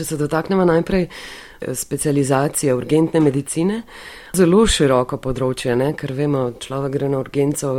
če se dotaknemo najprej eh, specializacije urgentne medicine, zelo široko področje, ne? ker vemo, človek gre na urgenco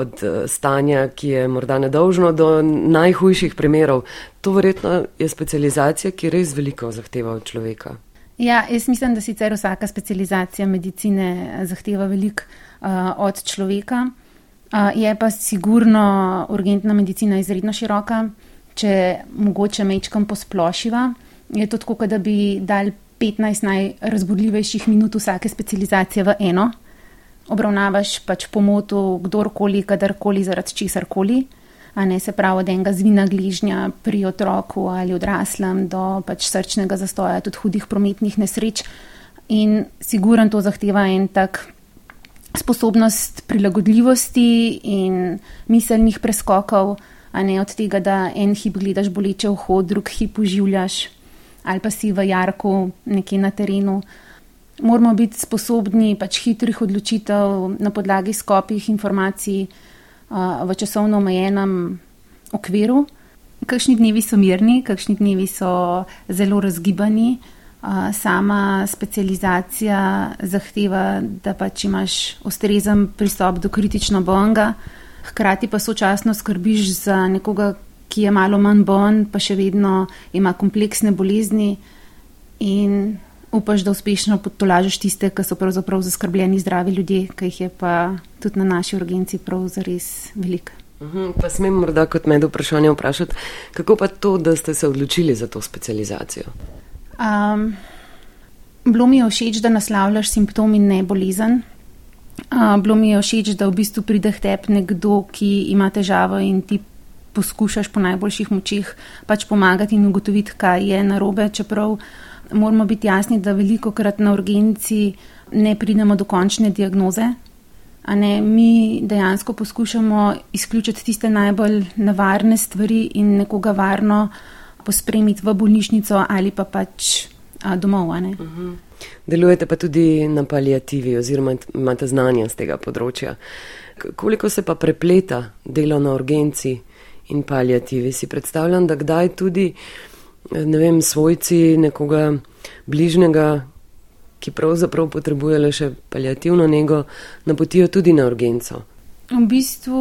od eh, stanja, ki je morda nedolžno, do najhujših primerov. To verjetno je specializacija, ki res veliko zahteva od človeka. Ja, jaz mislim, da sicer vsaka specializacija medicine eh, zahteva veliko uh, od človeka. Uh, je pa sigurno urgentna medicina izredno široka če mogoče mečkam posplošiva, je to tako, da bi dal 15 najrazbudljivejših minut vsake specializacije v eno. Obravnavaš pač pomoto kdorkoli, kadarkoli, zaradi česar koli, a ne se pravi od enega zvina gližnja pri otroku ali odraslem do pač srčnega zastoja, tudi hudih prometnih nesreč. In siguren to zahteva en tak sposobnost prilagodljivosti in miselnih preskokov a ne od tega, da en hip gledaš boleče v hod, drug hip uživljaš ali pa si v jarku nekje na terenu. Moramo biti sposobni pač hitrih odločitev na podlagi skopih informacij uh, v časovno omejenem okviru. Kakšni dnevi so mirni, kakšni dnevi so zelo razgibani. Uh, sama specializacija zahteva, da pač imaš ustrezen pristop do kritično bonga hkrati pa sočasno skrbiš za nekoga, ki je malo manj bon, pa še vedno ima kompleksne bolezni in upaš, da uspešno potolažiš tiste, ki so pravzaprav zaskrbljeni zdravi ljudje, ki jih je pa tudi na naši urgenci prav zares veliko. Uhum, pa smem morda kot med vprašanje vprašati, kako pa to, da ste se odločili za to specializacijo? Um, bilo mi je všeč, da naslavljaš simptom in ne bolezen. Bilo mi je všeč, da v bistvu pride tep nekdo, ki ima težavo in ti poskušaš po najboljših močeh pač pomagati in ugotoviti, kaj je narobe, čeprav moramo biti jasni, da veliko krat na urgenci ne pridemo do končne diagnoze. Ne, mi dejansko poskušamo izključiti tiste najbolj nevarne stvari in nekoga varno pospremiti v bolnišnico ali pa pač a, domov. Uh mhm. -huh. Delujete pa tudi na palijativi oziroma imate znanja z tega področja. Koliko se pa prepleta delo na urgenci in palijativi? Si predstavljam, da kdaj tudi, ne vem, svojci nekoga bližnjega, ki pravzaprav potrebuje le še palijativno nego, napotijo tudi na urgenco. V bistvu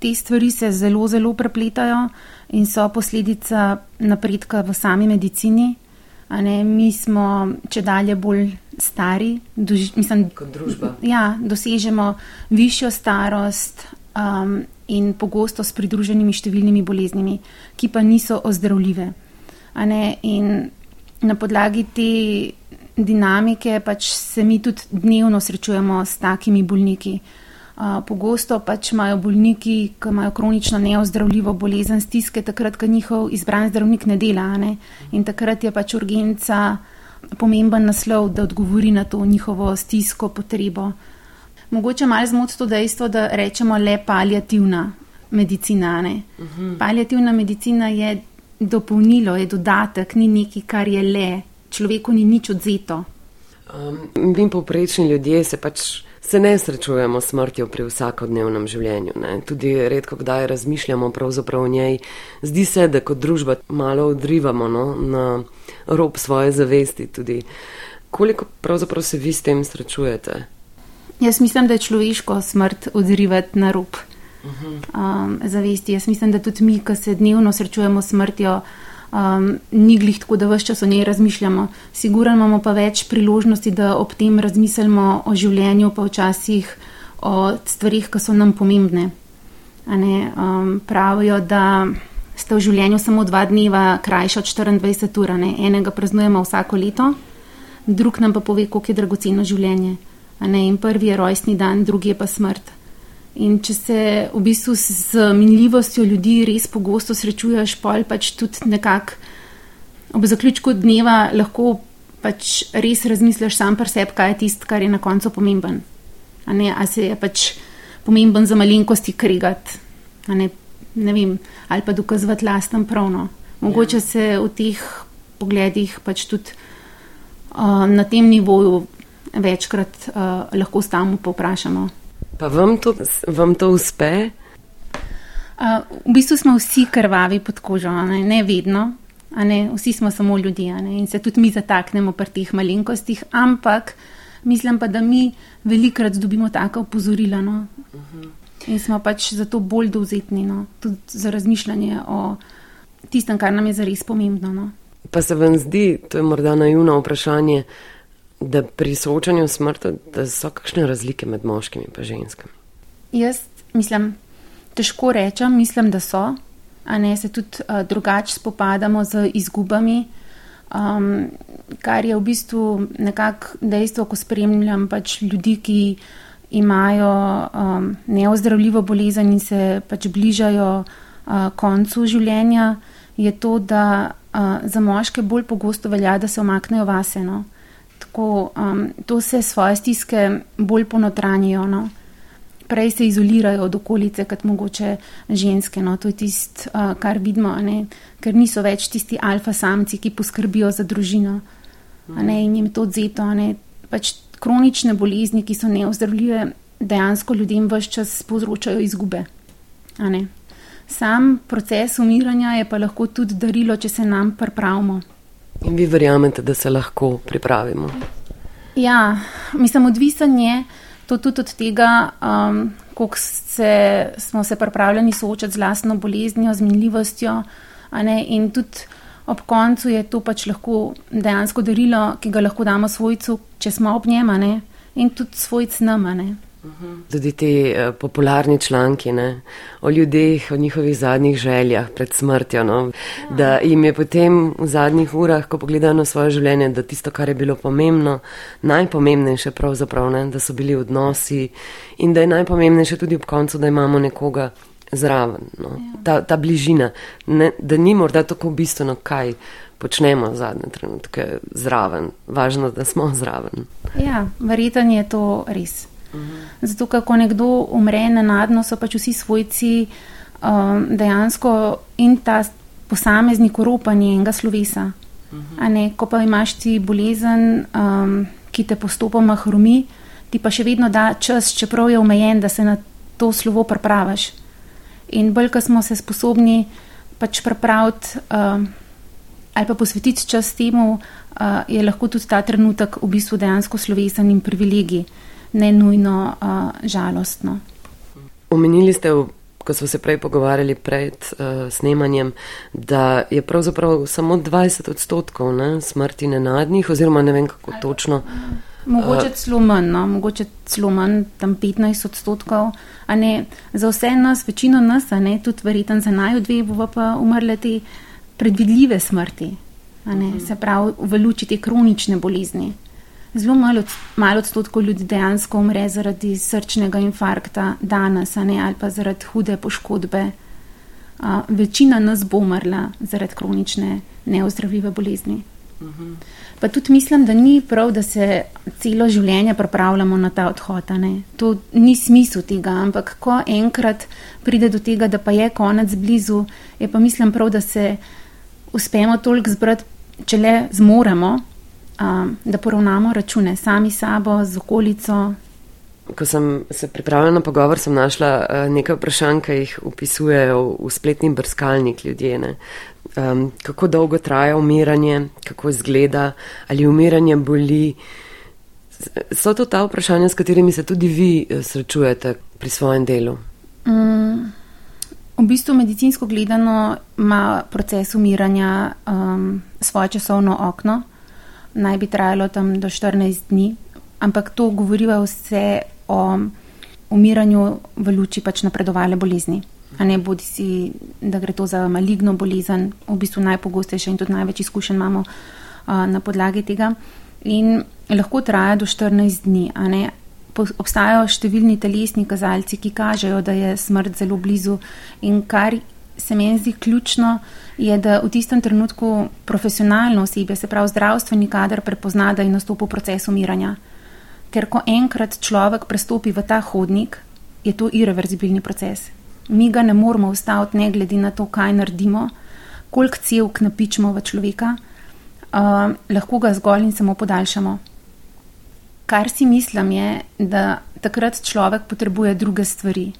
te stvari se zelo, zelo prepletajo in so posledica napredka v sami medicini. Ne, mi smo če dalje bolj stari, dož, mislim, kot družba. Ja, dosežemo višjo starost um, in pogosto s pridruženimi številnimi boleznimi, ki pa niso ozdravljive. Ne, in na podlagi te dinamike pač se mi tudi dnevno srečujemo s takimi bolniki. Pogosto pač imajo bolniki, ki imajo kronično neozdravljivo bolezen, stiske, takrat, ko njihov izbran zdravnik ne dela. Ne? In takrat je pač urgenca pomemben naslov, da odgovori na to njihovo stisko, potrebo. Mogoče malo zmot to dejstvo, da rečemo le palijativna medicina. Uh mhm. -huh. Palijativna medicina je dopolnilo, je dodatek, ni nekaj, kar je le, človeku ni nič odzeto. Um, mi, povprečni ljudje, se pač se ne srečujemo s smrtjo pri vsakodnevnem življenju. Ne. Tudi redko kdaj razmišljamo pravzaprav o njej. Zdi se, da kot družba malo odrivamo no, na rob svoje zavesti. Tudi. Koliko pravzaprav se vi s tem srečujete? Jaz mislim, da je človeško smrt odrivati na rob um, zavesti. Jaz mislim, da tudi mi, ki se dnevno srečujemo s smrtjo, um, ni glih tako, da vse čas o njej razmišljamo. Sigurno imamo pa več priložnosti, da ob tem razmislimo o življenju, pa včasih o stvarih, ki so nam pomembne. Um, pravijo, da sta v življenju samo dva dneva krajša od 24 ur, ne? enega praznujemo vsako leto, drug nam pa pove, koliko je dragoceno življenje. In prvi je rojstni dan, drugi je pa smrt. In če se v bistvu z minljivostjo ljudi res pogosto srečuješ, pol pač tudi nekako ob zaključku dneva lahko pač res razmisliš sam pri sebi, kaj je tisto, kar je na koncu pomemben. A ne, a se je pač pomemben za malenkosti kregati, ne, ne vem, ali pa dokazovati lasten pravno. Mogoče ja. se v teh pogledih pač tudi uh, na tem nivoju večkrat uh, lahko stamo povprašamo. Pa vam to, vam to uspe? Uh, v bistvu smo vsi krvavi pod kožo, ne, ne vedno. Vsi smo samo ljudje in se tudi mi zataknemo pri teh malenkostih, ampak mislim pa, da mi velikrat dobimo tako opozorila. No? Uh -huh. In smo pač zato bolj dovzetni, no? tudi za razmišljanje o tistem, kar nam je zares pomembno. No? Pa se vam zdi, to je morda naivno vprašanje, da pri soočanju s smrtjo, da so kakšne razlike med moškimi in ženskami? Jaz mislim, težko rečem, mislim, da so, a ne se tudi uh, drugače spopadamo z izgubami. Um, kar je v bistvu nekako dejstvo, ko spremljam pač ljudi, ki imajo um, neozdravljivo bolezen in se pač bližajo uh, koncu življenja, je to, da uh, za moške bolj pogosto velja, da se omaknejo vase. No? Tako, um, to se svoje stiske bolj ponotranijo. No? prej se izolirajo od okolice, kot mogoče ženske. No, to je tisto, uh, kar vidimo, ne? ker niso več tisti alfa samci, ki poskrbijo za družino ne? in jim to odzeto. Pač kronične bolezni, ki so neozdravljive, dejansko ljudem vse čas povzročajo izgube. Sam proces umiranja je pa lahko tudi darilo, če se nam pripravimo. In vi verjamete, da se lahko pripravimo? Ja, mislim, odvisen je to tudi od tega, um, koliko se, smo se pripravljeni soočati z lastno boleznijo, z minljivostjo. In tudi ob koncu je to pač lahko dejansko darilo, ki ga lahko damo svojcu, če smo ob njem, in tudi svojc nama. Tudi ti uh, popularni članki ne, o ljudeh, o njihovih zadnjih željah pred smrtjo. No. Da jim je potem v zadnjih urah, ko pogledajo na svoje življenje, da tisto, kar je bilo pomembno, najpomembnejše pravzaprav, ne, da so bili odnosi in da je najpomembnejše tudi ob koncu, da imamo nekoga zraven. No. Ja. Ta, ta bližina, ne, da ni morda tako bistveno, kaj počnemo zadnje trenutke zraven. Važno, da smo zraven. Ja, verjetno je to res. Zato, ko nekdo umre nenadno, so pač vsi svojci um, dejansko in ta posameznik uropanje enega slovesa. Ne, ko pa imaš ti bolezen, um, ki te postopoma hrumi, ti pa še vedno da čas, čeprav je omejen, da se na to slovo pripraviš. In bolj, ko smo se sposobni pač pripraviti um, ali pa posvetiti čas temu, uh, je lahko tudi ta trenutek v bistvu dejansko slovesen in privilegij ne nujno uh, žalostno. Omenili ste, ko smo se prej pogovarjali pred uh, snemanjem, da je pravzaprav samo 20 odstotkov ne, smrti nenadnih, oziroma ne vem kako točno. Mogoče celo manj, no? mogoče celo manj, tam 15 odstotkov. Ne, za vse nas, večino nas, ne, tudi verjetno za najdve, bo pa umrle te predvidljive smrti. Se pravi, v luči te kronične bolezni. Zelo malo, malo odstotkov ljudi dejansko umre zaradi srčnega infarkta danes, ne, ali pa zaradi hude poškodbe. A, večina nas bo umrla zaradi kronične neozdravljive bolezni. Uh mhm. -huh. Pa tudi mislim, da ni prav, da se celo življenje pripravljamo na ta odhod. Ne. To ni smisel tega, ampak ko enkrat pride do tega, da pa je konec blizu, je pa mislim prav, da se uspemo toliko zbrati, če le zmoremo, um, da poravnamo račune sami sabo, z okolico. Ko sem se pripravila na pogovor, sem našla uh, nekaj vprašanj, ki jih upisujejo v spletni brskalnik ljudje. Um, kako dolgo traja umiranje, kako izgleda, ali umiranje boli. So to ta vprašanja, s katerimi se tudi vi eh, srečujete pri svojem delu? Mm, v bistvu, medicinsko gledano, ima proces umiranja um, svoje časovno okno naj bi trajalo tam do 14 dni, ampak to govoriva vse o umiranju v luči pač napredovale bolezni. A ne bodi si, da gre to za maligno bolezen, v bistvu najpogostejše in tudi največ izkušenj imamo a, na podlagi tega. In lahko traja do 14 dni. Obstajajo številni telesni kazalci, ki kažejo, da je smrt zelo blizu in kar se meni zdi ključno, je, da v tistem trenutku profesionalno osebje, se pravi zdravstveni kader, prepozna, da je nastopil proces umiranja. Ker ko enkrat človek prestopi v ta hodnik, je to irreverzibilni proces. Mi ga ne moramo ustaviti, ne glede na to, kaj naredimo, koliko celk napičemo v človeka, uh, lahko ga zgolj in samo podaljšamo. Kar si mislim, je, da takrat človek potrebuje druge stvari,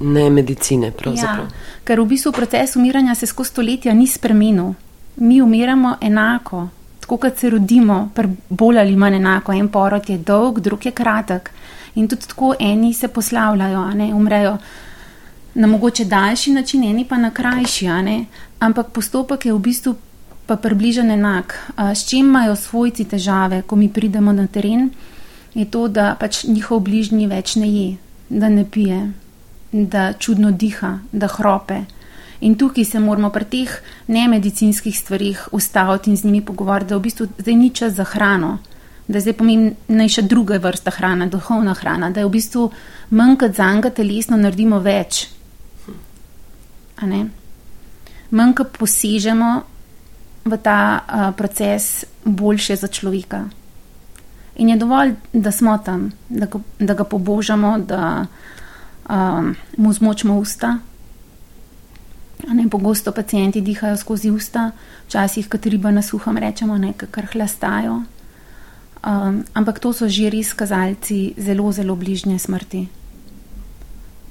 ne medicine. Ja, ker v bistvu proces umiranja se skozi stoletja ni spremenil. mi umiramo enako, tako kot se rodimo, bolj ali manj enako. En porod je dolg, drug je kratek. In tudi tako eni se poslavljajo, ne umrejo na mogoče daljši način, eni pa na krajši, ampak postopek je v bistvu pa približen enak. S čim imajo svojci težave, ko mi pridemo na teren, je to, da pač njihov bližnji več ne je, da ne pije, da čudno diha, da hrope. In tukaj se moramo pri teh nemedicinskih stvarih ustaviti in z njimi pogovarjati, da v bistvu zdaj ni čas za hrano, da zdaj pomembnejša druga vrsta hrana, duhovna hrana, da je v bistvu manj kot za enega telesno naredimo več. Manj kot posežemo v ta uh, proces, boljše za človeka. In je dovolj, da smo tam, da da ga pobožamo, da um, mu zmočimo usta, Ne, pogosto pacijenti dihajo skozi usta, včasih kot riba na suhem rečemo, nekaj hlastajo. Um, ampak to so že res kazalci zelo, zelo bližnje smrti.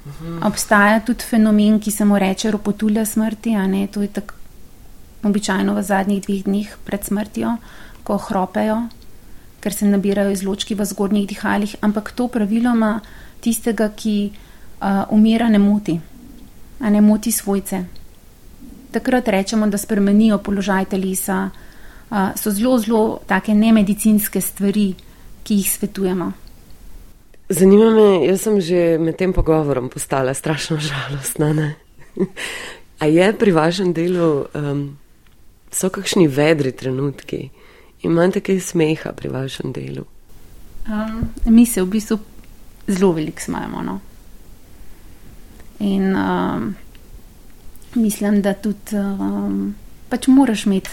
Uhum. Obstaja tudi fenomen, ki se mu reče ropotulja smrti, a ne to je tako običajno v zadnjih dveh dneh pred smrtjo, ko hropejo, ker se nabirajo izločki v zgornjih dihalih, ampak to praviloma tistega, ki uh, umira, ne moti, a ne moti svojce takrat rečemo, da spremenijo položaj telesa. Uh, so zelo, zelo take nemedicinske stvari, ki jih svetujemo. Zanima me, jaz sem že med tem pogovorom postala strašno žalostna. A je pri vašem delu, um, so kakšni vedri trenutki, imate kaj smeha pri vašem delu? Um, mi se v bistvu zelo veliko smajemo. No? In um, mislim, da tudi um, pač moraš imeti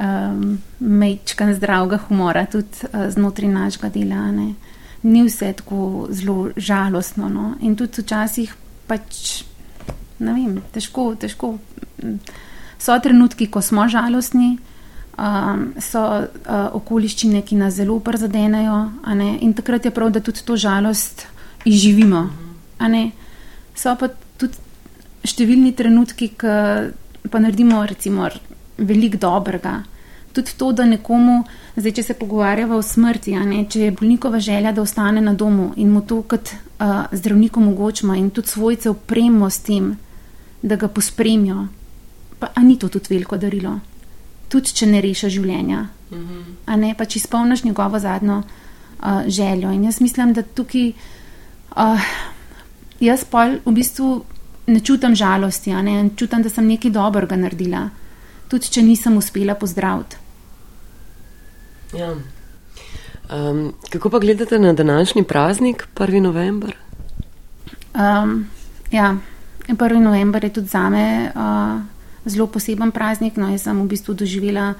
um, mečkan zdravega humora, tudi uh, znotraj našega dela. Ne. Ni vse tako zelo žalostno. No. In tudi včasih pač, ne vem, težko, težko. So trenutki, ko smo žalostni, um, so uh, okoliščine, ki nas zelo prizadenejo, in takrat je prav, da tudi to žalost izživimo. So pa tudi številni trenutki, ki pa naredimo recimo veliko dobrega. Tudi to, da nekomu, zdaj če se pogovarjava o smrti, ne, če je bolnikova želja, da ostane na domu in mu to kot uh, zdravnik omogočimo in tudi svojce opremo s tem, da ga pospremijo, pa ni to tudi veliko darilo. Tudi če ne reša življenja, mhm. a ne pa če izpolniš njegovo zadnjo uh, željo. In jaz mislim, da tukaj uh, jaz pa v bistvu ne čutim žalosti, ne čutim, da sem nekaj dobrega naredila, tudi če nisem uspela pozdraviti. Ja. Um, kako pa gledate na današnji praznik, 1. november? Um, ja, 1. november je tudi za me uh, zelo poseben praznik. No, jaz sem v bistvu doživela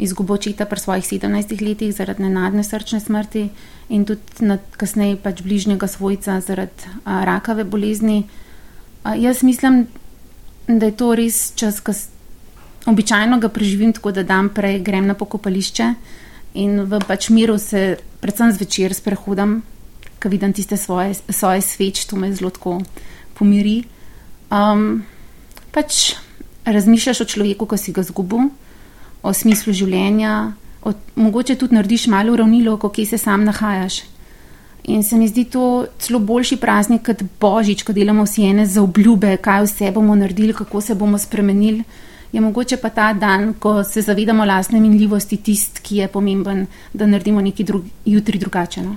izgubo očeta pri svojih 17 letih zaradi nenadne srčne smrti in tudi kasneje pač bližnjega svojca zaradi uh, rakave bolezni. Jaz mislim, da je to res čas, ki običajno ga preživim tako, da dan prej grem na pokopališče in v pač miru se predvsem zvečer sprehodam, ko vidim tiste svoje, svoje sveč, to me zelo tako pomiri. Um, pač razmišljaš o človeku, ko si ga zgubil, o smislu življenja, o, mogoče tudi narediš malo uravnilo, kje se sam nahajaš. In se mi zdi to celo boljši praznik kot božič, ko delamo vsi ene za obljube, kaj vse bomo naredili, kako se bomo spremenili. Je mogoče pa ta dan, ko se zavedamo lastne minljivosti, tist, ki je pomemben, da naredimo neki drug, jutri drugače. No?